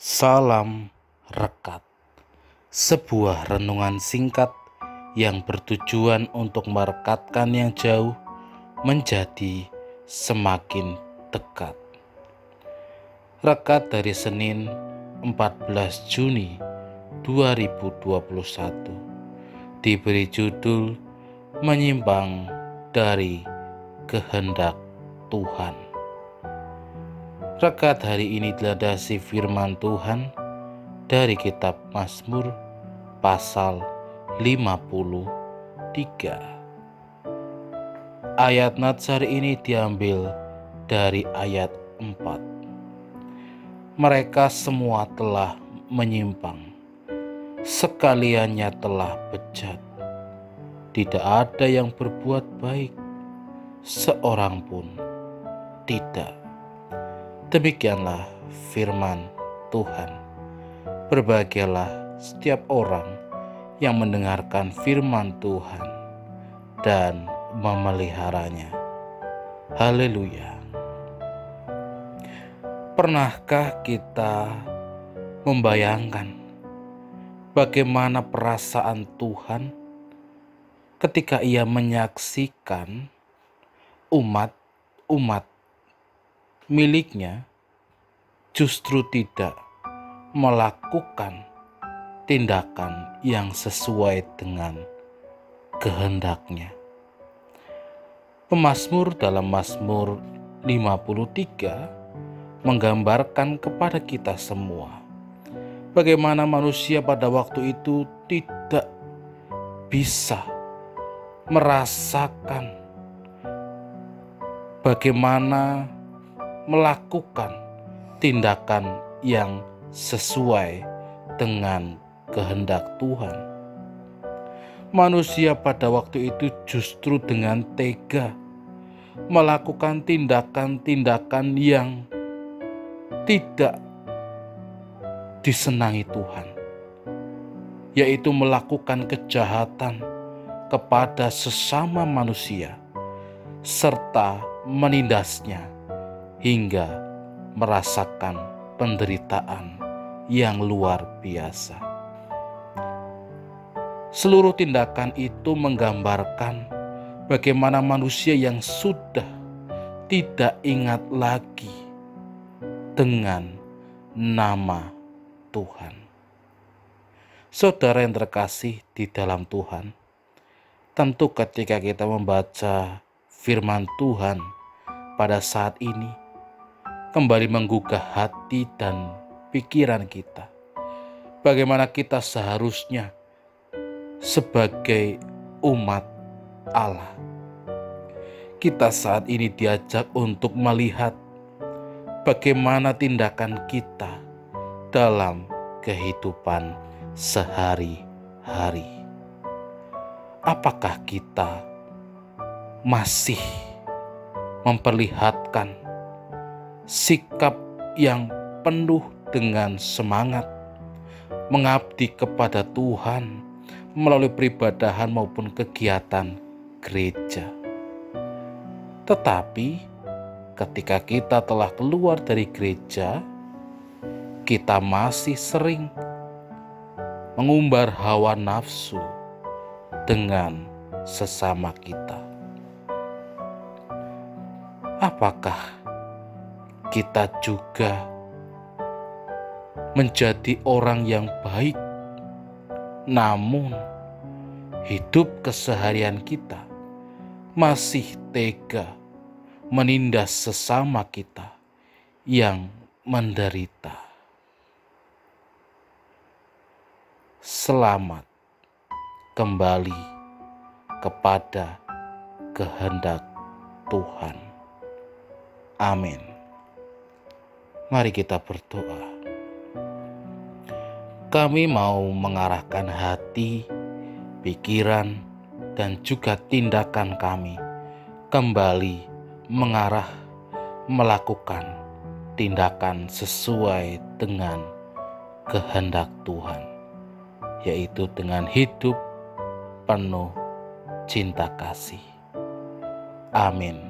Salam Rekat Sebuah renungan singkat yang bertujuan untuk merekatkan yang jauh menjadi semakin dekat. Rekat dari Senin 14 Juni 2021 diberi judul Menyimpang dari Kehendak Tuhan. Rekat hari ini diladasi firman Tuhan dari kitab Mazmur pasal 53. Ayat Natsar ini diambil dari ayat 4. Mereka semua telah menyimpang, sekaliannya telah bejat. Tidak ada yang berbuat baik, seorang pun tidak. Demikianlah firman Tuhan. Berbahagialah setiap orang yang mendengarkan firman Tuhan dan memeliharanya. Haleluya. Pernahkah kita membayangkan bagaimana perasaan Tuhan ketika Ia menyaksikan umat-umat miliknya justru tidak melakukan tindakan yang sesuai dengan kehendaknya. Pemasmur dalam Mazmur 53 menggambarkan kepada kita semua bagaimana manusia pada waktu itu tidak bisa merasakan bagaimana melakukan tindakan yang sesuai dengan kehendak Tuhan. Manusia pada waktu itu justru dengan tega melakukan tindakan-tindakan yang tidak disenangi Tuhan, yaitu melakukan kejahatan kepada sesama manusia serta menindasnya hingga merasakan penderitaan yang luar biasa. Seluruh tindakan itu menggambarkan bagaimana manusia yang sudah tidak ingat lagi dengan nama Tuhan. Saudara yang terkasih di dalam Tuhan, tentu ketika kita membaca firman Tuhan pada saat ini, kembali menggugah hati dan pikiran kita. Bagaimana kita seharusnya sebagai umat Allah. Kita saat ini diajak untuk melihat bagaimana tindakan kita dalam kehidupan sehari-hari. Apakah kita masih memperlihatkan sikap yang penuh dengan semangat mengabdi kepada Tuhan melalui peribadahan maupun kegiatan gereja. Tetapi ketika kita telah keluar dari gereja, kita masih sering mengumbar hawa nafsu dengan sesama kita. Apakah kita juga menjadi orang yang baik, namun hidup keseharian kita masih tega menindas sesama kita yang menderita. Selamat kembali kepada kehendak Tuhan. Amin. Mari kita berdoa. Kami mau mengarahkan hati, pikiran, dan juga tindakan kami kembali mengarah melakukan tindakan sesuai dengan kehendak Tuhan, yaitu dengan hidup penuh cinta kasih. Amin.